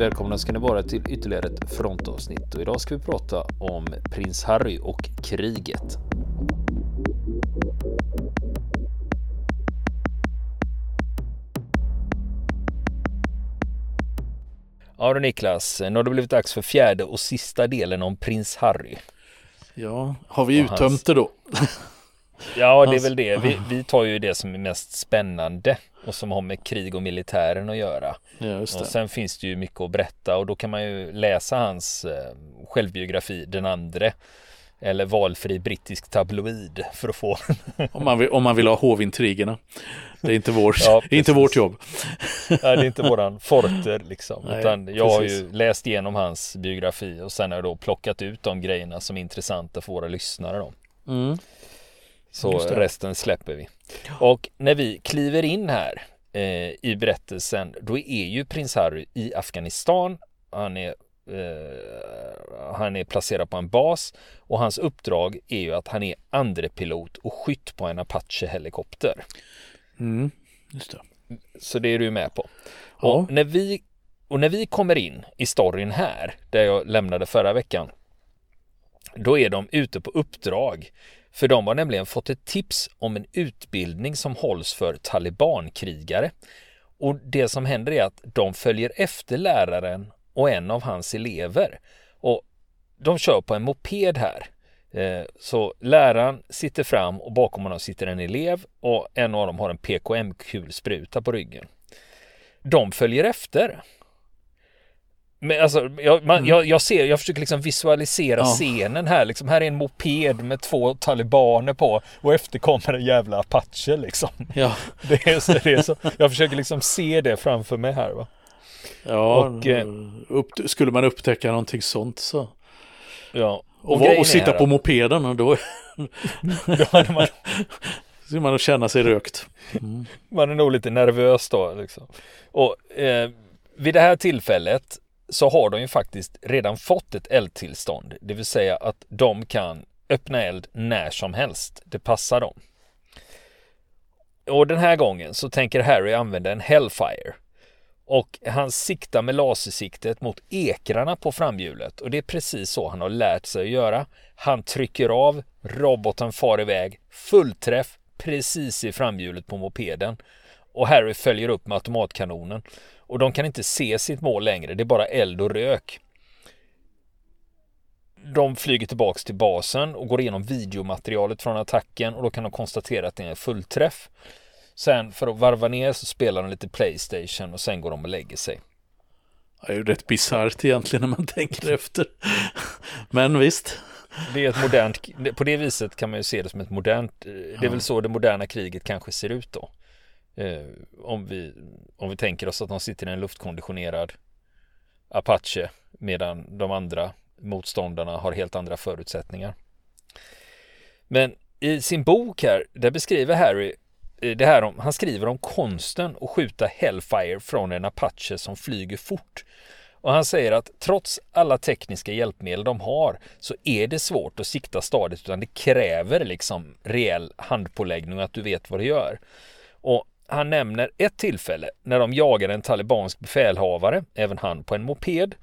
Välkomna ska ni vara till ytterligare ett frontavsnitt och idag ska vi prata om prins Harry och kriget. Ja du Niklas, nu har det blivit dags för fjärde och sista delen om prins Harry. Ja, har vi uttömt det då? ja, det är väl det. Vi, vi tar ju det som är mest spännande och som har med krig och militären att göra. Ja, och sen finns det ju mycket att berätta och då kan man ju läsa hans eh, självbiografi Den andre eller valfri brittisk tabloid för att få. om, man vill, om man vill ha hovintrigerna. Det är inte, vår, ja, inte vårt jobb. Nej, det är inte våran forter liksom. Nej, utan jag precis. har ju läst igenom hans biografi och sen har jag då plockat ut de grejerna som är intressanta för våra lyssnare då. Mm. Så resten släpper vi. Och när vi kliver in här eh, i berättelsen, då är ju prins Harry i Afghanistan. Han är, eh, han är placerad på en bas och hans uppdrag är ju att han är andre pilot och skytt på en Apache-helikopter. Mm, just det. Så det är du med på. Ja. Och, när vi, och när vi kommer in i storyn här, där jag lämnade förra veckan, då är de ute på uppdrag för de har nämligen fått ett tips om en utbildning som hålls för talibankrigare. Och det som händer är att de följer efter läraren och en av hans elever. Och de kör på en moped här. Eh, så läraren sitter fram och bakom honom sitter en elev och en av dem har en PKM-kulspruta på ryggen. De följer efter men alltså, jag, man, mm. jag, jag, ser, jag försöker liksom visualisera ja. scenen här. Liksom, här är en moped med två talibaner på och efter kommer en jävla apache liksom. Ja. Det är så, det är så. Jag försöker liksom se det framför mig här va. Ja, och, eh, upp, skulle man upptäcka någonting sånt så. Ja. Och, och, och sitta på mopeden och då. då hade man... Så man känna sig rökt. Mm. Man är nog lite nervös då liksom. Och eh, vid det här tillfället så har de ju faktiskt redan fått ett eldtillstånd, det vill säga att de kan öppna eld när som helst. Det passar dem. Och den här gången så tänker Harry använda en Hellfire. Och han siktar med lasersiktet mot ekrarna på framhjulet och det är precis så han har lärt sig att göra. Han trycker av, roboten far iväg, fullträff precis i framhjulet på mopeden och Harry följer upp med automatkanonen och de kan inte se sitt mål längre. Det är bara eld och rök. De flyger tillbaks till basen och går igenom videomaterialet från attacken och då kan de konstatera att det är en fullträff. Sen för att varva ner så spelar de lite Playstation och sen går de och lägger sig. Det är ju rätt bisarrt egentligen när man tänker efter. Men visst. Det är ett modernt, på det viset kan man ju se det som ett modernt, det är väl så det moderna kriget kanske ser ut då. Eh, om, vi, om vi tänker oss att de sitter i en luftkonditionerad Apache medan de andra motståndarna har helt andra förutsättningar. Men i sin bok här, där beskriver Harry eh, det här om, han skriver om konsten att skjuta Hellfire från en Apache som flyger fort. Och han säger att trots alla tekniska hjälpmedel de har så är det svårt att sikta stadigt utan det kräver liksom rejäl handpåläggning och att du vet vad du gör. Och han nämner ett tillfälle när de jagade en talibansk befälhavare, även han på en moped.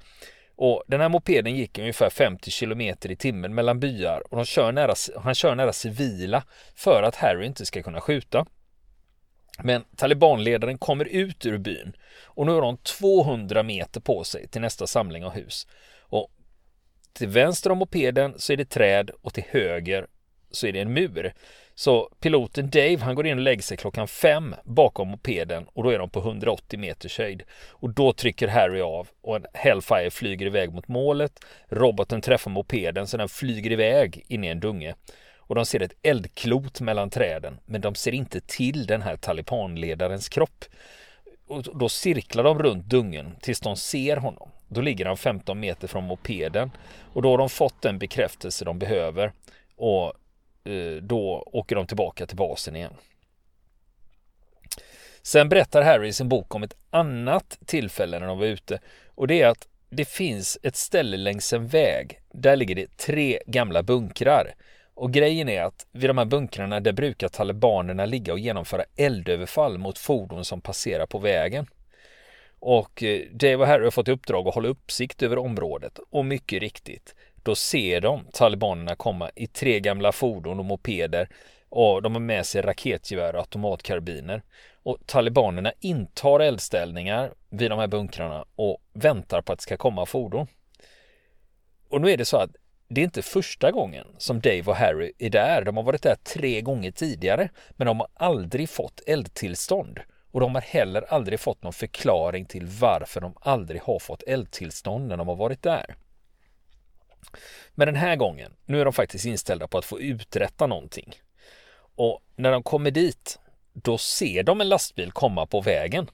Och den här mopeden gick ungefär 50 km i timmen mellan byar och de kör nära, han kör nära civila för att Harry inte ska kunna skjuta. Men talibanledaren kommer ut ur byn och nu har de 200 meter på sig till nästa samling av hus. Och till vänster om mopeden så är det träd och till höger så är det en mur. Så piloten Dave han går in och lägger sig klockan fem bakom mopeden och då är de på 180 meters höjd. Och då trycker Harry av och en Hellfire flyger iväg mot målet. Roboten träffar mopeden så den flyger iväg in i en dunge. Och de ser ett eldklot mellan träden men de ser inte till den här talibanledarens kropp. Och då cirklar de runt dungen tills de ser honom. Då ligger han 15 meter från mopeden och då har de fått den bekräftelse de behöver. Och Eh, då åker de tillbaka till basen igen. Sen berättar Harry i sin bok om ett annat tillfälle när de var ute och det är att det finns ett ställe längs en väg. Där ligger det tre gamla bunkrar. Och grejen är att vid de här bunkrarna där brukar talibanerna ligga och genomföra eldöverfall mot fordon som passerar på vägen. Och eh, Dave och Harry har fått i uppdrag att hålla uppsikt över området och mycket riktigt, då ser de talibanerna komma i tre gamla fordon och mopeder och de har med sig raketgevär och automatkarbiner. Och talibanerna intar eldställningar vid de här bunkrarna och väntar på att det ska komma fordon. Och nu är det så att det är inte första gången som Dave och Harry är där. De har varit där tre gånger tidigare, men de har aldrig fått eldtillstånd. Och de har heller aldrig fått någon förklaring till varför de aldrig har fått eldtillstånd när de har varit där. Men den här gången, nu är de faktiskt inställda på att få uträtta någonting. Och när de kommer dit, då ser de en lastbil komma på vägen.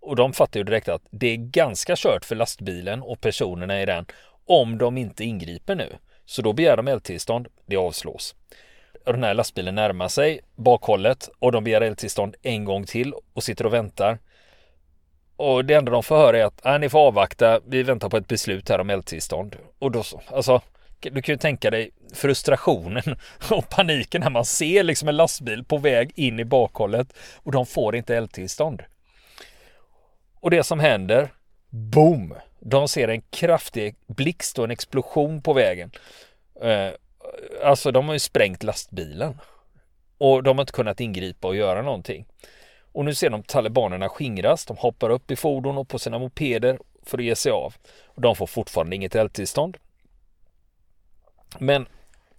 Och de fattar ju direkt att det är ganska kört för lastbilen och personerna i den om de inte ingriper nu. Så då begär de eldtillstånd. Det avslås. Och Den här lastbilen närmar sig bakhållet och de begär eldtillstånd en gång till och sitter och väntar. Och det enda de får höra är att äh, ni får avvakta. Vi väntar på ett beslut här om eldtillstånd. Och då så, alltså du kan ju tänka dig frustrationen och paniken när man ser liksom en lastbil på väg in i bakhållet och de får inte eldtillstånd. Och det som händer, boom! De ser en kraftig blixt och en explosion på vägen. Eh, alltså de har ju sprängt lastbilen. Och de har inte kunnat ingripa och göra någonting. Och nu ser de talibanerna skingras. De hoppar upp i fordon och på sina mopeder för att ge sig av. Och de får fortfarande inget eldtillstånd. Men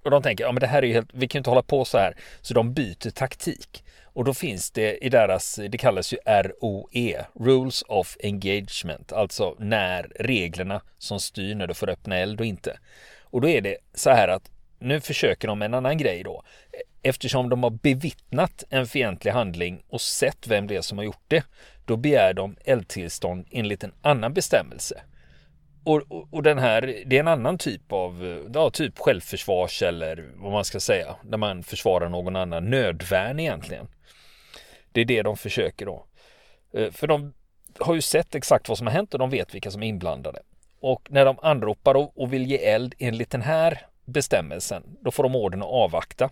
och de tänker, ja men det här är ju helt, vi kan ju inte hålla på så här. Så de byter taktik. Och då finns det i deras, det kallas ju ROE, Rules of Engagement, alltså när reglerna som styr när du får öppna eld och inte. Och då är det så här att nu försöker de en annan grej då. Eftersom de har bevittnat en fientlig handling och sett vem det är som har gjort det, då begär de eldtillstånd enligt en annan bestämmelse. Och, och, och, den här, det är en annan typ av, ja, typ självförsvars eller vad man ska säga, när man försvarar någon annan, nödvärn egentligen. Det är det de försöker då. Eh, för de har ju sett exakt vad som har hänt och de vet vilka som är inblandade. Och när de anropar och vill ge eld enligt den här bestämmelsen, då får de orden att avvakta.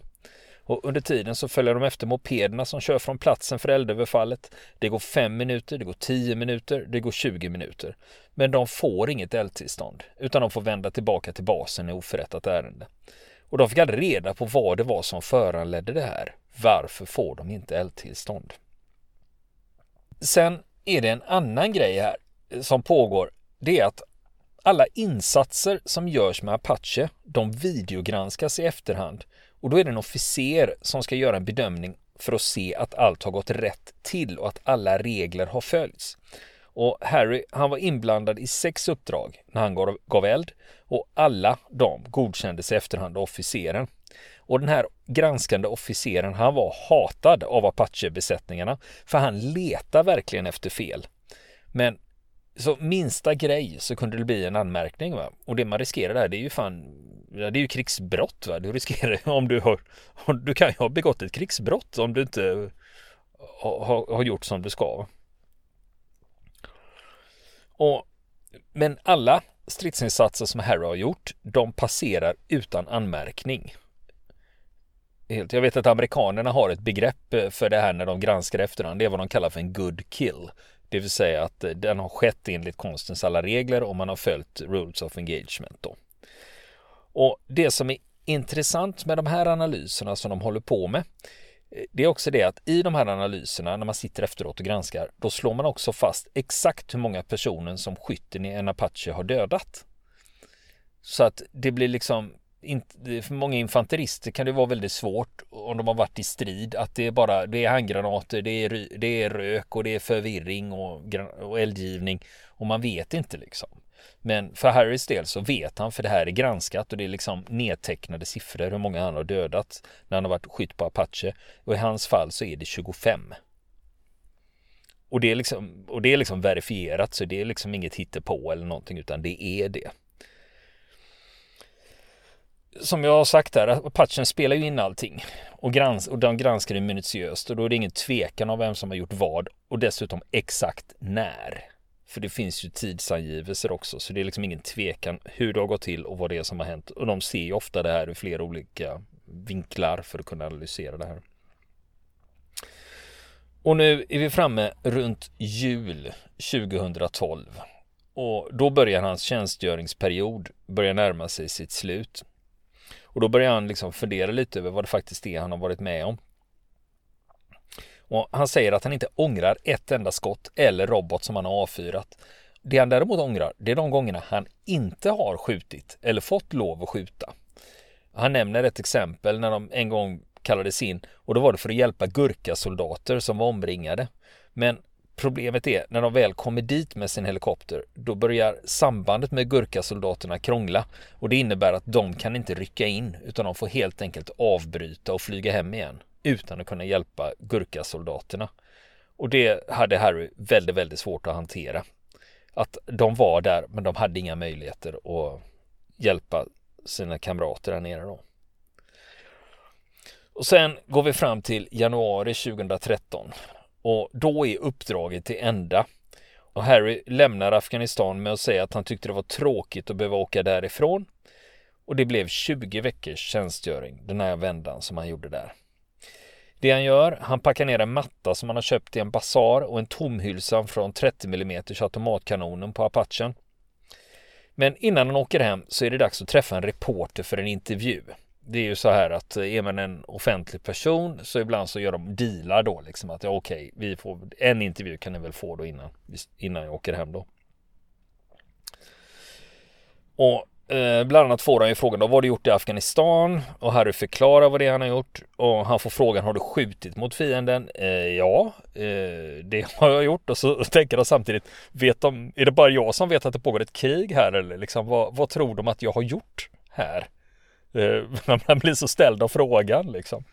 Och under tiden så följer de efter mopederna som kör från platsen för eldöverfallet. Det går 5 minuter, det går 10 minuter, det går 20 minuter. Men de får inget eldtillstånd, utan de får vända tillbaka till basen i oförrättat ärende. Och de fick aldrig reda på vad det var som föranledde det här. Varför får de inte eldtillstånd? Sen är det en annan grej här som pågår. Det är att alla insatser som görs med Apache, de videogranskas i efterhand och då är det en officer som ska göra en bedömning för att se att allt har gått rätt till och att alla regler har följts. Och Harry, han var inblandad i sex uppdrag när han gav, gav eld och alla de godkändes i efterhand av officeren. Och den här granskande officeren, han var hatad av Apache-besättningarna för han letar verkligen efter fel. Men så minsta grej så kunde det bli en anmärkning va? och det man riskerar där det är ju fan det är ju krigsbrott va? Du riskerar om du har du kan ju ha begått ett krigsbrott om du inte har, har gjort som du ska. Och, men alla stridsinsatser som Harry har gjort, de passerar utan anmärkning. Helt. Jag vet att amerikanerna har ett begrepp eh, för det här när de granskar efterhand. Det är vad de kallar för en good kill. Det vill säga att eh, den har skett enligt konstens alla regler och man har följt rules of engagement. Då. Och det som är intressant med de här analyserna som de håller på med eh, det är också det att i de här analyserna när man sitter efteråt och granskar då slår man också fast exakt hur många personer som skytten i en Apache har dödat. Så att det blir liksom för många infanterister kan det vara väldigt svårt om de har varit i strid att det är bara det är handgranater, det är, det är rök och det är förvirring och, och eldgivning och man vet inte liksom. Men för Harrys del så vet han för det här är granskat och det är liksom nedtecknade siffror hur många han har dödat när han har varit skytt på Apache och i hans fall så är det 25. Och det är liksom, och det är liksom verifierat så det är liksom inget hittepå eller någonting utan det är det som jag har sagt här, Apachen spelar ju in allting och, grans och de granskar det minutiöst och då är det ingen tvekan om vem som har gjort vad och dessutom exakt när. För det finns ju tidsangivelser också, så det är liksom ingen tvekan hur det har gått till och vad det är som har hänt. Och de ser ju ofta det här ur flera olika vinklar för att kunna analysera det här. Och nu är vi framme runt jul 2012 och då börjar hans tjänstgöringsperiod börja närma sig sitt slut. Och då börjar han liksom fundera lite över vad det faktiskt är han har varit med om. Och han säger att han inte ångrar ett enda skott eller robot som han har avfyrat. Det han däremot ångrar, det är de gångerna han inte har skjutit eller fått lov att skjuta. Han nämner ett exempel när de en gång kallades in och då var det för att hjälpa gurkasoldater som var omringade. Men problemet är när de väl kommer dit med sin helikopter då börjar sambandet med gurkasoldaterna krångla och det innebär att de kan inte rycka in utan de får helt enkelt avbryta och flyga hem igen utan att kunna hjälpa gurkasoldaterna. Och det hade Harry väldigt, väldigt svårt att hantera. Att de var där men de hade inga möjligheter att hjälpa sina kamrater där nere då. Och sen går vi fram till januari 2013 och då är uppdraget till ända. Och Harry lämnar Afghanistan med att säga att han tyckte det var tråkigt att behöva åka därifrån. Och det blev 20 veckors tjänstgöring den här vändan som han gjorde där. Det han gör, han packar ner en matta som han har köpt i en basar och en tomhylsa från 30 mm automatkanonen på Apachen. Men innan han åker hem så är det dags att träffa en reporter för en intervju. Det är ju så här att eh, är man en offentlig person så ibland så gör de dealar då liksom att ja, okej, vi får en intervju kan ni väl få då innan innan jag åker hem då. Och Eh, bland annat får han ju frågan då, vad har du gjort i Afghanistan? Och Harry förklarar vad det är han har gjort. Och han får frågan, har du skjutit mot fienden? Eh, ja, eh, det har jag gjort. Och så tänker han samtidigt, vet de, är det bara jag som vet att det pågår ett krig här? Eller liksom, vad, vad tror de att jag har gjort här? Eh, man blir så ställd av frågan liksom.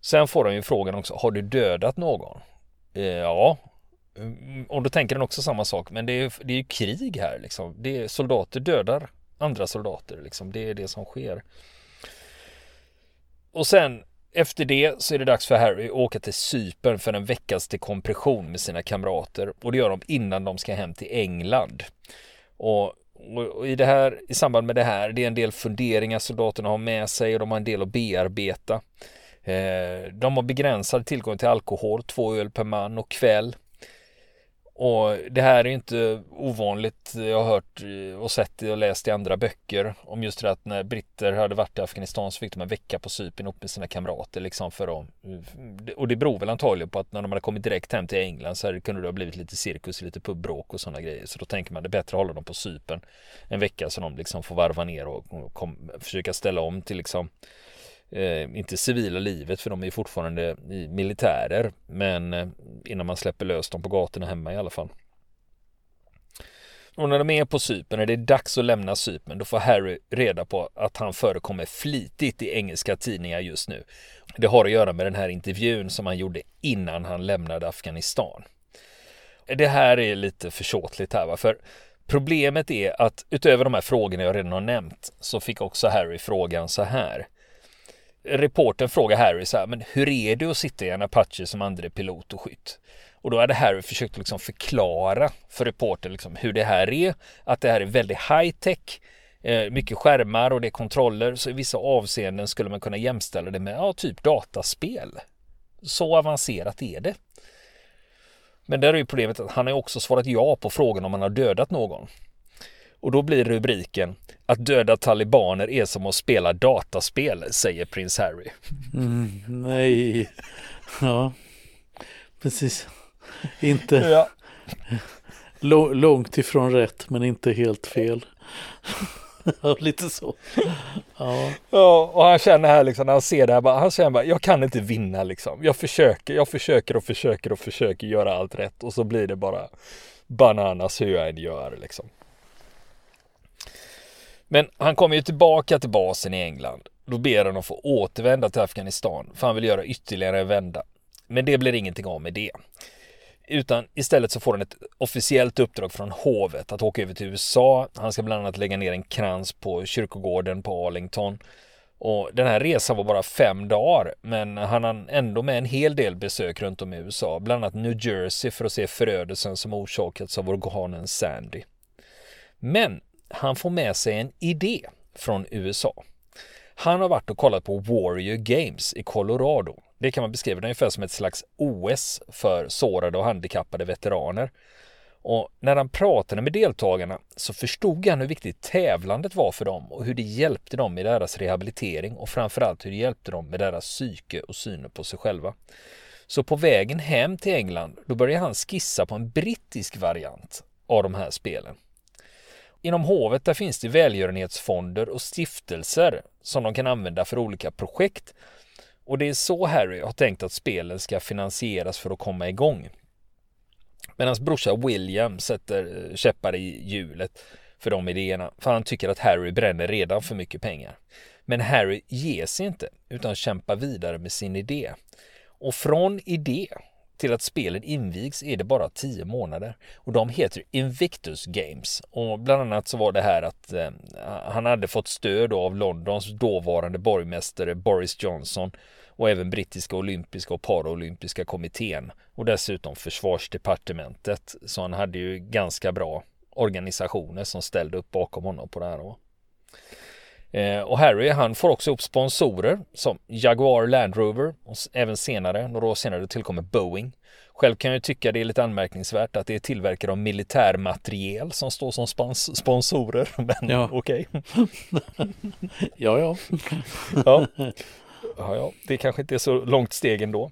Sen får han ju frågan också, har du dödat någon? Eh, ja, mm, och då tänker den också samma sak, men det är, det är ju krig här liksom. Det är, soldater dödar andra soldater. Liksom. Det är det som sker. Och sen efter det så är det dags för Harry att åka till Cypern för en veckas dekompression med sina kamrater och det gör de innan de ska hem till England. Och, och, i det här, i samband med det här, det är en del funderingar soldaterna har med sig och de har en del att bearbeta. Eh, de har begränsad tillgång till alkohol, två öl per man och kväll. Och det här är inte ovanligt. Jag har hört och sett och läst i andra böcker om just det att när britter hade varit i Afghanistan så fick de en vecka på Cypern upp med sina kamrater liksom för att och det beror väl antagligen på att när de hade kommit direkt hem till England så kunde det ha blivit lite cirkus, lite pubbråk och sådana grejer. Så då tänker man det är bättre att hålla dem på Cypern en vecka så de liksom får varva ner och, och kom, försöka ställa om till liksom eh, inte civila livet för de är fortfarande militärer men eh, innan man släpper lös dem på gatorna hemma i alla fall. Och när de är på Cypern, och det är dags att lämna Cypern, då får Harry reda på att han förekommer flitigt i engelska tidningar just nu. Det har att göra med den här intervjun som han gjorde innan han lämnade Afghanistan. Det här är lite försåtligt här, va? för problemet är att utöver de här frågorna jag redan har nämnt så fick också Harry frågan så här reporten frågar Harry så här, men hur är det att sitta i en Apache som andre pilot och skytt? Och då hade Harry försökt liksom förklara för reportern liksom hur det här är, att det här är väldigt high tech, eh, mycket skärmar och det är kontroller, så i vissa avseenden skulle man kunna jämställa det med ja, typ dataspel. Så avancerat är det. Men där är ju problemet att han har också svarat ja på frågan om han har dödat någon. Och då blir rubriken att döda talibaner är som att spela dataspel, säger prins Harry. Mm, nej, ja, precis. Inte ja. långt ifrån rätt, men inte helt fel. Lite så. Ja. ja, och han känner här liksom när han ser det här, bara, han känner bara, jag kan inte vinna liksom. Jag försöker, jag försöker och försöker och försöker göra allt rätt och så blir det bara bananas hur jag än gör liksom. Men han kommer ju tillbaka till basen i England. Då ber han att få återvända till Afghanistan för han vill göra ytterligare en vända. Men det blir ingenting av med det. Utan istället så får han ett officiellt uppdrag från hovet att åka över till USA. Han ska bland annat lägga ner en krans på kyrkogården på Arlington. Och den här resan var bara fem dagar, men han hann ändå med en hel del besök runt om i USA, bland annat New Jersey för att se förödelsen som orsakats av orkanen Sandy. Men han får med sig en idé från USA. Han har varit och kollat på Warrior Games i Colorado det kan man beskriva ungefär som ett slags OS för sårade och handikappade veteraner. Och när han pratade med deltagarna så förstod han hur viktigt tävlandet var för dem och hur det hjälpte dem i deras rehabilitering och framförallt hur det hjälpte dem med deras psyke och synen på sig själva. Så på vägen hem till England, då började han skissa på en brittisk variant av de här spelen. Inom hovet där finns det välgörenhetsfonder och stiftelser som de kan använda för olika projekt. Och det är så Harry har tänkt att spelen ska finansieras för att komma igång. Men hans brorsa William sätter eh, käppar i hjulet för de idéerna, för han tycker att Harry bränner redan för mycket pengar. Men Harry ger sig inte, utan kämpar vidare med sin idé. Och från idé till att spelen invigs är det bara tio månader. Och de heter Invictus Games. Och bland annat så var det här att eh, han hade fått stöd av Londons dåvarande borgmästare Boris Johnson och även brittiska olympiska och paraolympiska kommittén och dessutom försvarsdepartementet. Så han hade ju ganska bra organisationer som ställde upp bakom honom på det här. Då. Eh, och Harry han får också upp sponsorer som Jaguar Land Rover och även senare, några år senare tillkommer Boeing. Själv kan jag tycka det är lite anmärkningsvärt att det är tillverkare av militärmateriel som står som spons sponsorer. Men ja. okej. Ja, ja. ja. Ja, ja. Det kanske inte är så långt steg ändå.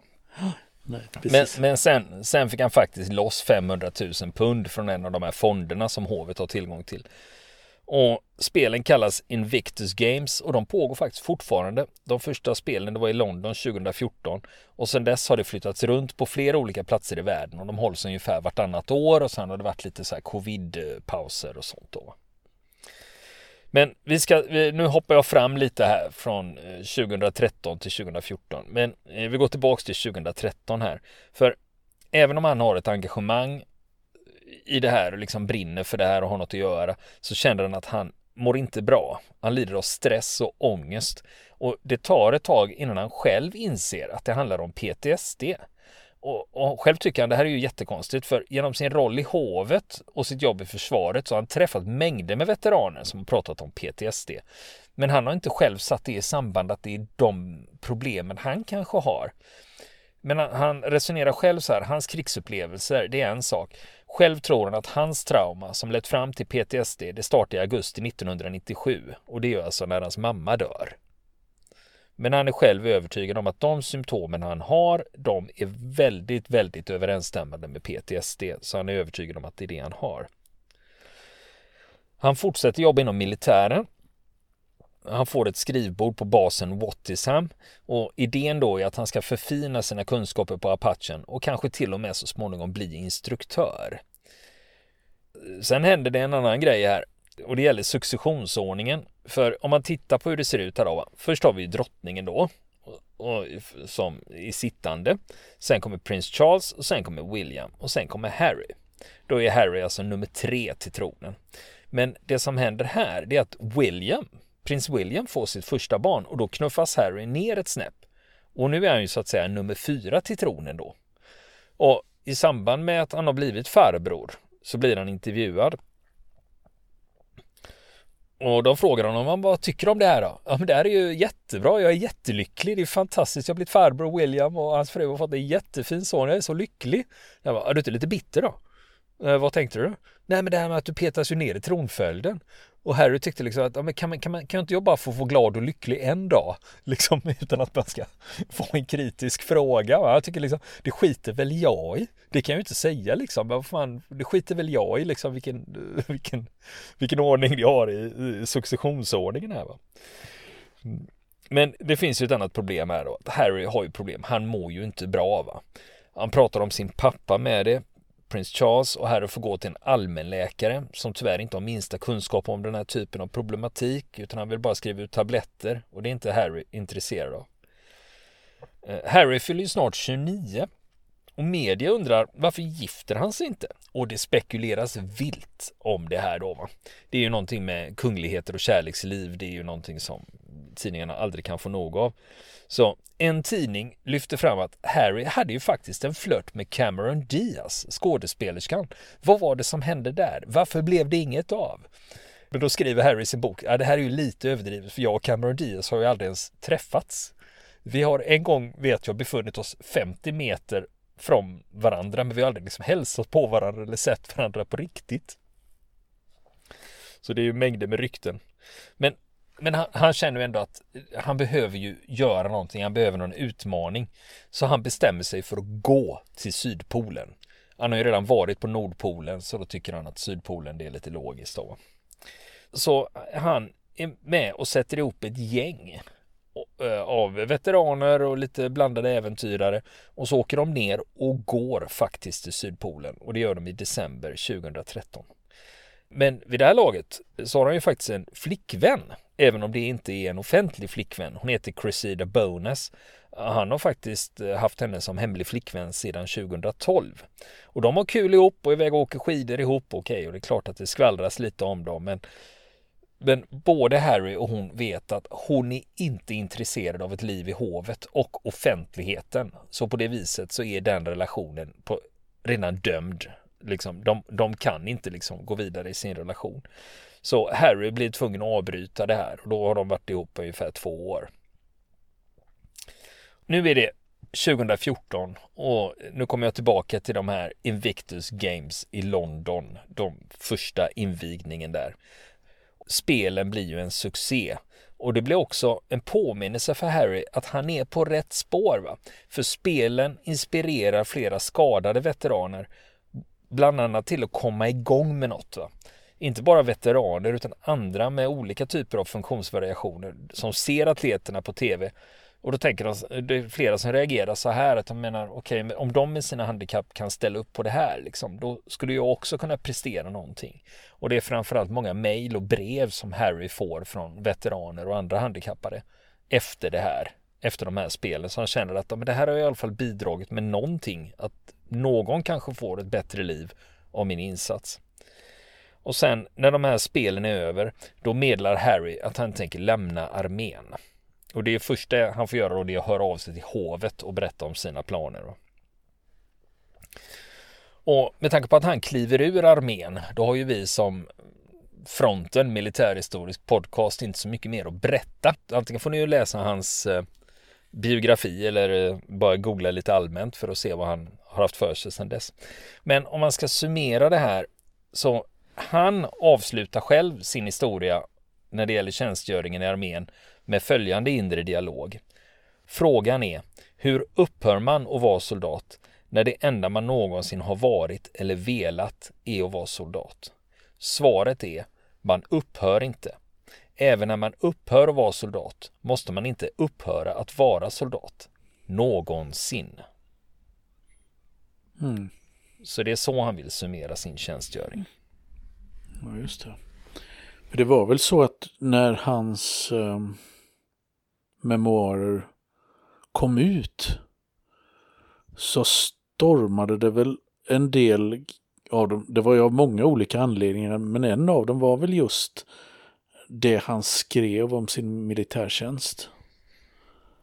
Nej, men, men sen, sen fick han faktiskt loss 500 000 pund från en av de här fonderna som hovet har tillgång till. Och spelen kallas Invictus Games och de pågår faktiskt fortfarande. De första spelen det var i London 2014 och sedan dess har det flyttats runt på flera olika platser i världen och de hålls ungefär vartannat år och sen har det varit lite så här covid-pauser och sånt då. Men vi ska, nu hoppar jag fram lite här från eh, 2013 till 2014. Men eh, vi går tillbaks till 2013 här. För även om han har ett engagemang i det här och liksom brinner för det här och har något att göra så känner han att han mår inte bra. Han lider av stress och ångest och det tar ett tag innan han själv inser att det handlar om PTSD. Och, och, själv tycker han det här är ju jättekonstigt för genom sin roll i hovet och sitt jobb i försvaret så har han träffat mängder med veteraner som har pratat om PTSD. Men han har inte själv satt det i samband att det är de problemen han kanske har. Men han, han resonerar själv så här, hans krigsupplevelser, det är en sak. Själv tror han att hans trauma som lett fram till PTSD, det startade i augusti 1997 och det är alltså när hans mamma dör. Men han är själv övertygad om att de symptomen han har, de är väldigt, väldigt överensstämmande med PTSD, så han är övertygad om att det är det han har. Han fortsätter jobba inom militären. Han får ett skrivbord på basen Wattisham och idén då är att han ska förfina sina kunskaper på apachen och kanske till och med så småningom bli instruktör. Sen händer det en annan grej här och det gäller successionsordningen. För om man tittar på hur det ser ut här då. Först har vi drottningen då. Och, som är sittande. Sen kommer prins Charles och sen kommer William och sen kommer Harry. Då är Harry alltså nummer tre till tronen. Men det som händer här det är att William, prins William får sitt första barn och då knuffas Harry ner ett snäpp. Och nu är han ju så att säga nummer fyra till tronen då. Och i samband med att han har blivit farbror så blir han intervjuad och de frågar honom, vad tycker du om det här då? Ja men det här är ju jättebra, jag är jättelycklig, det är fantastiskt, jag har blivit farbror William och hans fru har fått en jättefin son, jag är så lycklig. Jag bara, är du inte lite bitter då? Eh, vad tänkte du? Nej men det här med att du petas ju ner i tronföljden. Och Harry tyckte liksom att, ja, men kan, man, kan, man, kan inte jag bara få vara glad och lycklig en dag? Liksom utan att man ska få en kritisk fråga. Va? Jag tycker liksom, det skiter väl jag i. Det kan jag ju inte säga liksom. Men fan, det skiter väl jag i liksom vilken, vilken, vilken ordning jag har i, i successionsordningen här va. Men det finns ju ett annat problem här då. Harry har ju problem. Han mår ju inte bra va. Han pratar om sin pappa med det prins Charles och Harry får gå till en allmänläkare som tyvärr inte har minsta kunskap om den här typen av problematik utan han vill bara skriva ut tabletter och det är inte Harry intresserad av. Eh, Harry fyller ju snart 29 och media undrar varför gifter han sig inte? Och det spekuleras vilt om det här då. Va? Det är ju någonting med kungligheter och kärleksliv. Det är ju någonting som tidningarna aldrig kan få nog av. Så en tidning lyfter fram att Harry hade ju faktiskt en flört med Cameron Diaz, skådespelerskan. Vad var det som hände där? Varför blev det inget av? Men då skriver Harry i sin bok, ja det här är ju lite överdrivet för jag och Cameron Diaz har ju aldrig ens träffats. Vi har en gång, vet jag, befunnit oss 50 meter från varandra, men vi har aldrig liksom hälsat på varandra eller sett varandra på riktigt. Så det är ju mängder med rykten. Men, men han, han känner ju ändå att han behöver ju göra någonting, han behöver någon utmaning. Så han bestämmer sig för att gå till Sydpolen. Han har ju redan varit på Nordpolen så då tycker han att Sydpolen det är lite logiskt då. Så han är med och sätter ihop ett gäng eh, av veteraner och lite blandade äventyrare och så åker de ner och går faktiskt till Sydpolen och det gör de i december 2013. Men vid det här laget så har han ju faktiskt en flickvän, även om det inte är en offentlig flickvän. Hon heter Cressida Bonus. Han har faktiskt eh, haft henne som hemlig flickvän sedan 2012. Och de har kul ihop och är iväg och åker skidor ihop. Okej, okay, och det är klart att det skvallras lite om dem, men men både Harry och hon vet att hon är inte intresserad av ett liv i hovet och offentligheten. Så på det viset så är den relationen på, redan dömd liksom, de, de kan inte liksom gå vidare i sin relation. Så Harry blir tvungen att avbryta det här och då har de varit ihop ungefär två år. Nu är det 2014 och nu kommer jag tillbaka till de här Invictus Games i London, de första invigningen där. Spelen blir ju en succé och det blir också en påminnelse för Harry att han är på rätt spår. Va? För spelen inspirerar flera skadade veteraner bland annat till att komma igång med något. Va? Inte bara veteraner utan andra med olika typer av funktionsvariationer som ser atleterna på tv. Och då tänker de, det är flera som reagerar så här att de menar okej, okay, om de med sina handikapp kan ställa upp på det här, liksom, då skulle jag också kunna prestera någonting. Och det är framförallt många mejl och brev som Harry får från veteraner och andra handikappade efter det här, efter de här spelen. Så han känner att men det här har i alla fall bidragit med någonting, att någon kanske får ett bättre liv av min insats. Och sen när de här spelen är över, då meddelar Harry att han tänker lämna armén. Och det är första han får göra då det är att höra av sig till hovet och berätta om sina planer. Och med tanke på att han kliver ur armén, då har ju vi som fronten militärhistorisk podcast inte så mycket mer att berätta. Antingen får ni ju läsa hans eh, biografi eller eh, bara googla lite allmänt för att se vad han har haft för sig sedan dess. Men om man ska summera det här så han avslutar själv sin historia när det gäller tjänstgöringen i armén med följande inre dialog. Frågan är, hur upphör man att vara soldat när det enda man någonsin har varit eller velat är att vara soldat? Svaret är, man upphör inte. Även när man upphör att vara soldat måste man inte upphöra att vara soldat. Någonsin. Mm. Så det är så han vill summera sin tjänstgöring. Ja, just det. För det var väl så att när hans eh, memoarer kom ut så stormade det väl en del av dem. Det var ju av många olika anledningar, men en av dem var väl just det han skrev om sin militärtjänst.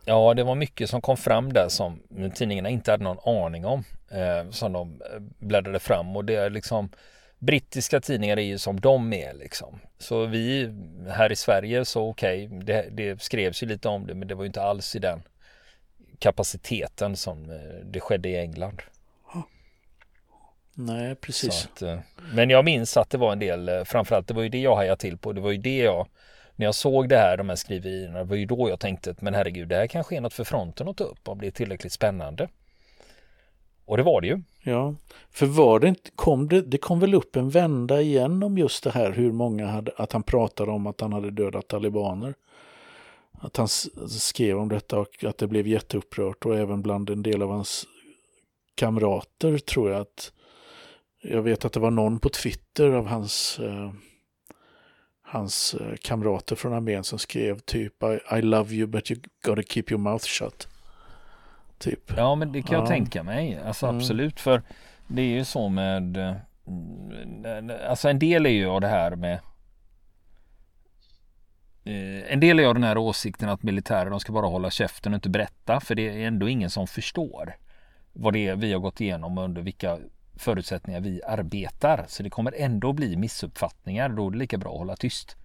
Ja, det var mycket som kom fram där som tidningarna inte hade någon aning om. Eh, som de eh, bläddrade fram och det är liksom Brittiska tidningar är ju som de är liksom. Så vi här i Sverige så okej, okay, det, det, skrevs ju lite om det men det var ju inte alls i den kapaciteten som eh, det skedde i England. Nej, precis. Att, eh, men jag minns att det var en del, eh, framförallt det var ju det jag hajade till på. Det var ju det jag, när jag såg det här, de här skriverierna, det var ju då jag tänkte att men herregud, det här kanske är något för fronten att ta upp om det är tillräckligt spännande. Och det var det ju. Ja, för var det inte, kom det, det kom väl upp en vända igen om just det här hur många hade, att han pratade om att han hade dödat talibaner. Att han skrev om detta och att det blev jätteupprört och även bland en del av hans kamrater tror jag att jag vet att det var någon på Twitter av hans, eh, hans eh, kamrater från armén som skrev typ I, I love you but you gotta keep your mouth shut. Typ. Ja men det kan jag tänka mig. Alltså mm. absolut för det är ju så med eh, Alltså en del är ju av det här med eh, en del är av den här åsikten att militärer de ska bara hålla käften och inte berätta för det är ändå ingen som förstår vad det är vi har gått igenom och under vilka förutsättningar vi arbetar. Så det kommer ändå bli missuppfattningar. Då är det lika bra att hålla tyst.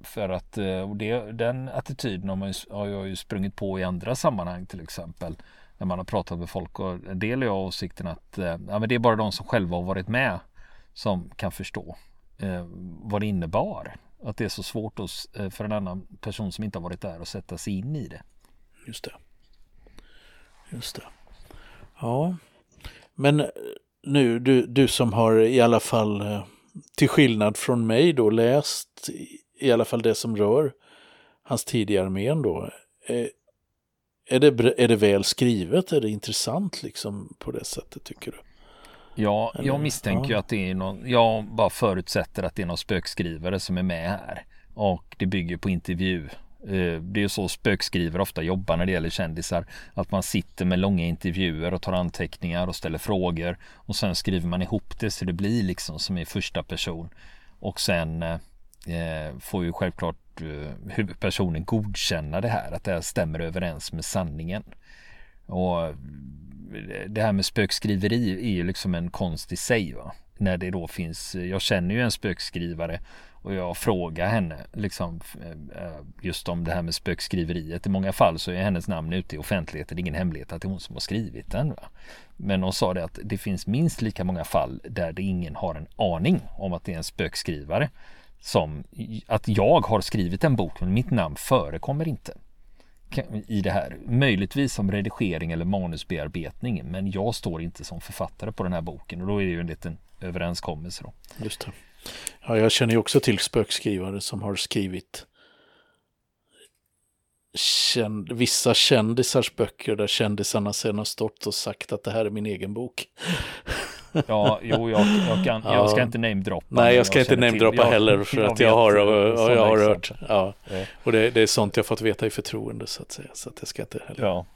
För att eh, och det, den attityden har, man ju, har jag ju sprungit på i andra sammanhang till exempel. När man har pratat med folk och en del av åsikten att eh, ja, men det är bara de som själva har varit med som kan förstå eh, vad det innebar. Att det är så svårt eh, för en annan person som inte har varit där att sätta sig in i det. Just det. Just det. Ja, men nu du, du som har i alla fall till skillnad från mig då läst i alla fall det som rör hans tidigare armén då. Är, eh, är, det, är det väl skrivet? Är det intressant liksom på det sättet tycker du? Ja, Eller, jag misstänker ja. att det är någon, jag bara förutsätter att det är någon spökskrivare som är med här. Och det bygger på intervju Eh, det är ju så spökskrivare ofta jobbar när det gäller kändisar. Att man sitter med långa intervjuer och tar anteckningar och ställer frågor. Och sen skriver man ihop det så det blir liksom som i första person. Och sen eh, Eh, får ju självklart eh, huvudpersonen godkänna det här. Att det här stämmer överens med sanningen. Och eh, det här med spökskriveri är ju liksom en konst i sig. Va? När det då finns, jag känner ju en spökskrivare och jag frågar henne liksom eh, just om det här med spökskriveriet. I många fall så är hennes namn ute i offentligheten. Det är ingen hemlighet att det är hon som har skrivit den. Va? Men hon sa det att det finns minst lika många fall där det ingen har en aning om att det är en spökskrivare. Som att jag har skrivit en bok men mitt namn förekommer inte i det här. Möjligtvis som redigering eller manusbearbetning men jag står inte som författare på den här boken och då är det ju en liten överenskommelse. Då. Just det. Ja, jag känner ju också till spökskrivare som har skrivit känd, vissa kändisars böcker där kändisarna sen har stått och sagt att det här är min egen bok. Ja, jo, jag, jag, kan, ja. jag ska inte namedroppa. Nej, jag ska jag inte namedroppa heller för jag, att jag har, och, jag har hört. Ja. Och det, det, är sånt jag fått veta i förtroende så att säga. Så att jag ska inte heller. Ja.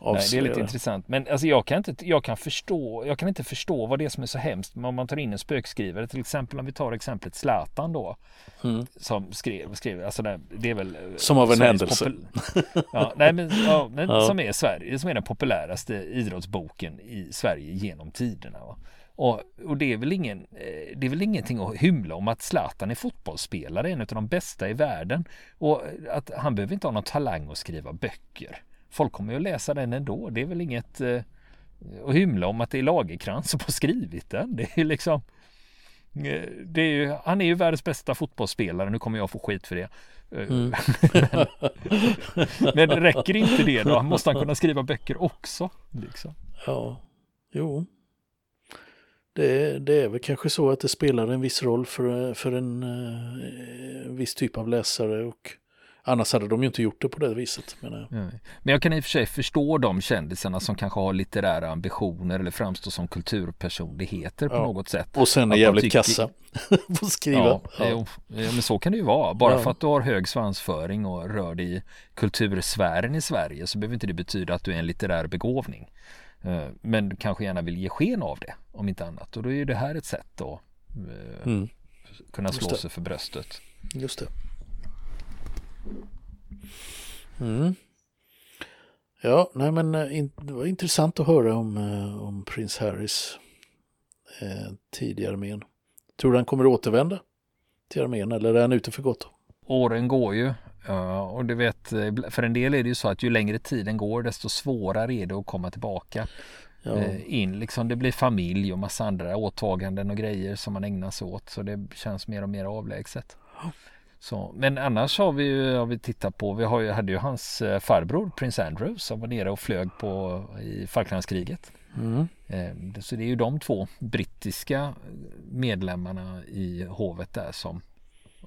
Nej, det är lite intressant. Men alltså jag kan, inte, jag, kan förstå, jag kan inte förstå vad det är som är så hemskt om man tar in en spökskrivare. Till exempel om vi tar exemplet Zlatan då. Mm. Som skrev, skrev alltså det, det är väl eh, Som av en händelse. ja, nej, men, ja, men ja. Som, är Sverige, som är den populäraste idrottsboken i Sverige genom tiderna. Va? Och, och, det, är väl ingen, eh, det är väl ingenting att hymla om att Zlatan är fotbollsspelare, en av de bästa i världen. Och att han behöver inte ha någon talang att skriva böcker folk kommer ju att läsa den ändå. Det är väl inget eh, att hymla om att det är Lagerkrans som har skrivit den. Det är liksom eh, är ju, han är ju världens bästa fotbollsspelare. Nu kommer jag få skit för det. Eh, mm. men, men räcker inte det då? Måste han kunna skriva böcker också? Liksom. Ja, jo. Det, det, är väl kanske så att det spelar en viss roll för, för en, en viss typ av läsare och Annars hade de ju inte gjort det på det viset. Men, men jag kan i och för sig förstå de kändisarna som kanske har litterära ambitioner eller framstår som kulturpersonligheter på ja. något sätt. Och sen är jävligt tycker... kassa på att skriva. Ja, ja. men så kan det ju vara. Bara för att du har hög svansföring och rör dig i kultursfären i Sverige så behöver inte det betyda att du är en litterär begåvning. Eh, men kanske gärna vill ge sken av det om inte annat. Och då är det här ett sätt att eh, mm. kunna slå sig för bröstet. Just det. Mm. Ja, nej men eh, det var intressant att höra om, om prins Harrys eh, tidigare armén. Tror du han kommer återvända till armén eller är han ute för gott? Åren går ju och du vet, för en del är det ju så att ju längre tiden går desto svårare är det att komma tillbaka ja. in. Liksom det blir familj och massa andra åtaganden och grejer som man ägnar sig åt så det känns mer och mer avlägset. Så, men annars har vi ju, har vi tittat på, vi har ju, hade ju hans eh, farbror prins Andrew som var nere och flög på i Falklandskriget. Mm. Eh, så det är ju de två brittiska medlemmarna i hovet där som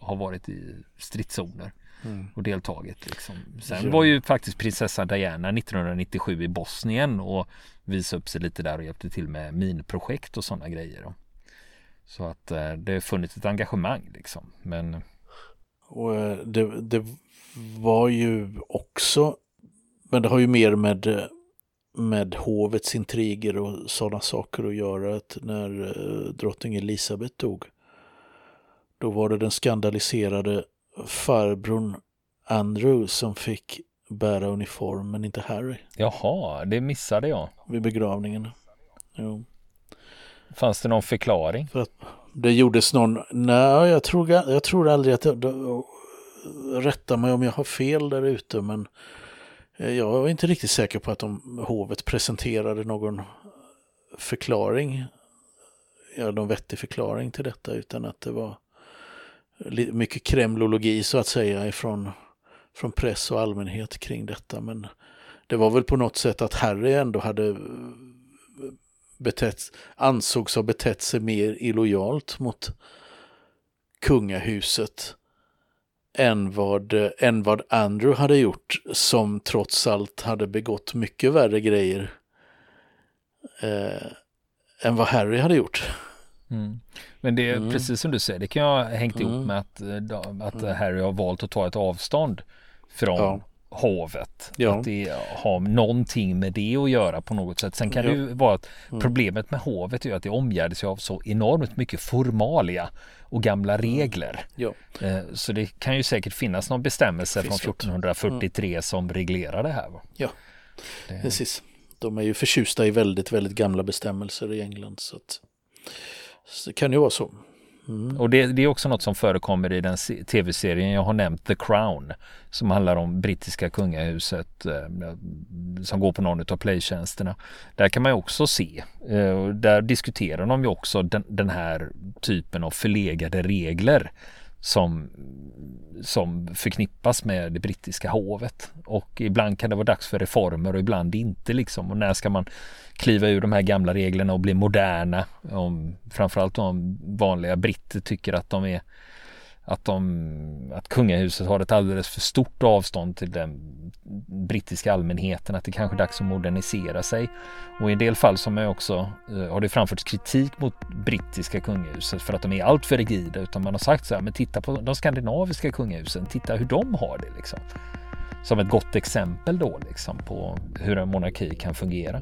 har varit i stridszoner mm. och deltagit. Liksom. Sen ja. var ju faktiskt prinsessa Diana 1997 i Bosnien och visade upp sig lite där och hjälpte till med minprojekt och sådana grejer. Så att eh, det har funnits ett engagemang liksom. Men och eh, det, det var ju också, men det har ju mer med, med hovets intriger och sådana saker att göra. Att när eh, drottning Elisabeth dog, då var det den skandaliserade farbrorn Andrew som fick bära uniform, men inte Harry. Jaha, det missade jag. Vid begravningen. Jo. Fanns det någon förklaring? För att det gjordes någon, nej jag tror, jag tror aldrig att det, rätta mig om jag har fel där ute men eh, jag är inte riktigt säker på att de, hovet presenterade någon förklaring, ja, någon vettig förklaring till detta utan att det var mycket kremlologi så att säga ifrån från press och allmänhet kring detta. Men det var väl på något sätt att Harry ändå hade eh, betett, ansågs ha betett sig mer illojalt mot kungahuset än vad, än vad Andrew hade gjort som trots allt hade begått mycket värre grejer eh, än vad Harry hade gjort. Mm. Men det är mm. precis som du säger, det kan jag ha hängt mm. ihop med att, eh, att mm. Harry har valt att ta ett avstånd från ja. hovet. Ja. Att det har någonting med det att göra på något sätt. Sen kan ja. det ju vara att mm. problemet med hovet är att det omgärdas av så enormt mycket formalia och gamla mm. regler. Ja. Eh, så det kan ju säkert finnas någon bestämmelse från 1443 mm. som reglerar det här. Ja, det... precis. De är ju förtjusta i väldigt, väldigt gamla bestämmelser i England. Så, att, så det kan ju vara så. Mm. Och det, det, är också något som förekommer i den tv-serien jag har nämnt, The Crown, som handlar om brittiska kungahuset eh, som går på någon av playtjänsterna. Där kan man ju också se, eh, där diskuterar de ju också den, den här typen av förlegade regler som, som förknippas med det brittiska hovet. Och ibland kan det vara dags för reformer och ibland inte liksom. Och när ska man kliva ur de här gamla reglerna och bli moderna? Om, framförallt om vanliga britter tycker att de är att, de, att kungahuset har ett alldeles för stort avstånd till den brittiska allmänheten, att det kanske är dags att modernisera sig. Och i en del fall som är också eh, har det framförts kritik mot brittiska kungahuset för att de är alltför rigida, utan man har sagt så här, men titta på de skandinaviska kungahusen, titta hur de har det liksom. Som ett gott exempel då liksom på hur en monarki kan fungera.